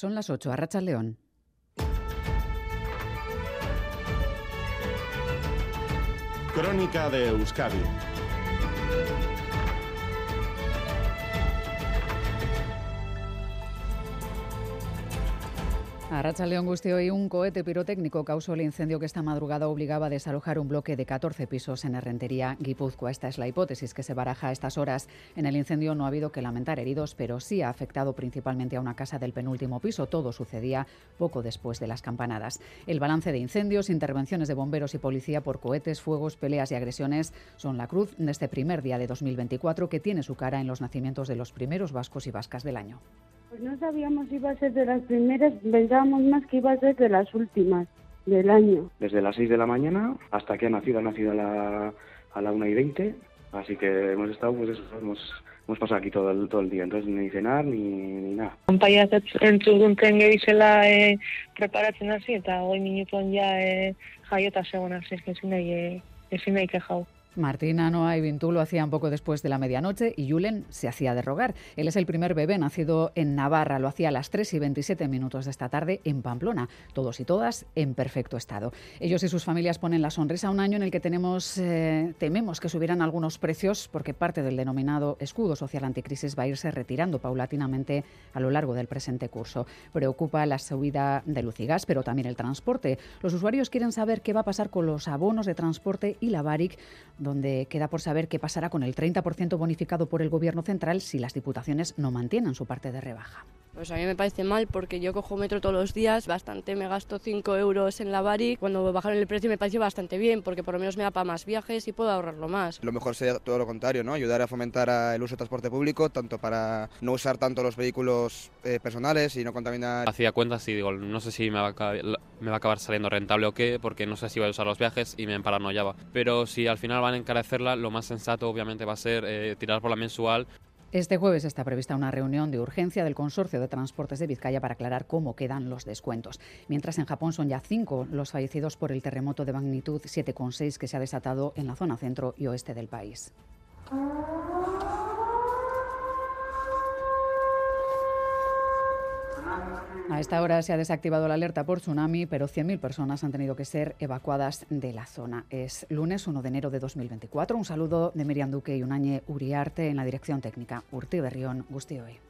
Son las 8, Arracha León. Crónica de Euskadi A Racha León hoy un cohete pirotécnico causó el incendio que esta madrugada obligaba a desalojar un bloque de 14 pisos en Herrentería, Guipúzcoa. Esta es la hipótesis que se baraja a estas horas. En el incendio no ha habido que lamentar heridos, pero sí ha afectado principalmente a una casa del penúltimo piso. Todo sucedía poco después de las campanadas. El balance de incendios, intervenciones de bomberos y policía por cohetes, fuegos, peleas y agresiones son la cruz de este primer día de 2024 que tiene su cara en los nacimientos de los primeros vascos y vascas del año. Pues no sabíamos si iba a ser de las primeras, pensábamos más que iba a ser de las últimas del año. Desde las 6 de la mañana hasta que ha nacido, ha nacido a la, a la 1 y 20, así que hemos estado, pues eso, hemos, hemos pasado aquí todo el, todo el día, entonces ni cenar ni, ni nada. Konpaiak entzuduntzen gebizela e, preparatzen hasi eta hoi minutuan ja e, jaiota zegoen hasi, ezin nahi, e, ezin nahi kejau. Martina, Noa y Vintu lo hacían poco después de la medianoche y Julen se hacía de rogar. Él es el primer bebé nacido en Navarra. Lo hacía a las 3 y 27 minutos de esta tarde en Pamplona. Todos y todas en perfecto estado. Ellos y sus familias ponen la sonrisa a un año en el que tenemos, eh, tememos que subieran algunos precios porque parte del denominado escudo social anticrisis va a irse retirando paulatinamente a lo largo del presente curso. Preocupa la subida de luz y gas, pero también el transporte. Los usuarios quieren saber qué va a pasar con los abonos de transporte y la BARIC donde queda por saber qué pasará con el 30% bonificado por el Gobierno central si las diputaciones no mantienen su parte de rebaja. Pues a mí me parece mal porque yo cojo metro todos los días, bastante me gasto 5 euros en la Bari. Cuando bajaron el precio me pareció bastante bien porque por lo menos me da para más viajes y puedo ahorrarlo más. Lo mejor sería todo lo contrario, ¿no? Ayudar a fomentar el uso de transporte público, tanto para no usar tanto los vehículos eh, personales y no contaminar. Hacía cuentas y digo, no sé si me va, a acabar, me va a acabar saliendo rentable o qué, porque no sé si voy a usar los viajes y me paranoiaba. Pero si al final van a encarecerla, lo más sensato obviamente va a ser eh, tirar por la mensual. Este jueves está prevista una reunión de urgencia del Consorcio de Transportes de Vizcaya para aclarar cómo quedan los descuentos. Mientras en Japón son ya cinco los fallecidos por el terremoto de magnitud 7,6 que se ha desatado en la zona centro y oeste del país. A esta hora se ha desactivado la alerta por tsunami, pero 100.000 personas han tenido que ser evacuadas de la zona. Es lunes 1 de enero de 2024. Un saludo de Miriam Duque y Unañe Uriarte en la dirección técnica. Urti Berrión, Gusti hoy.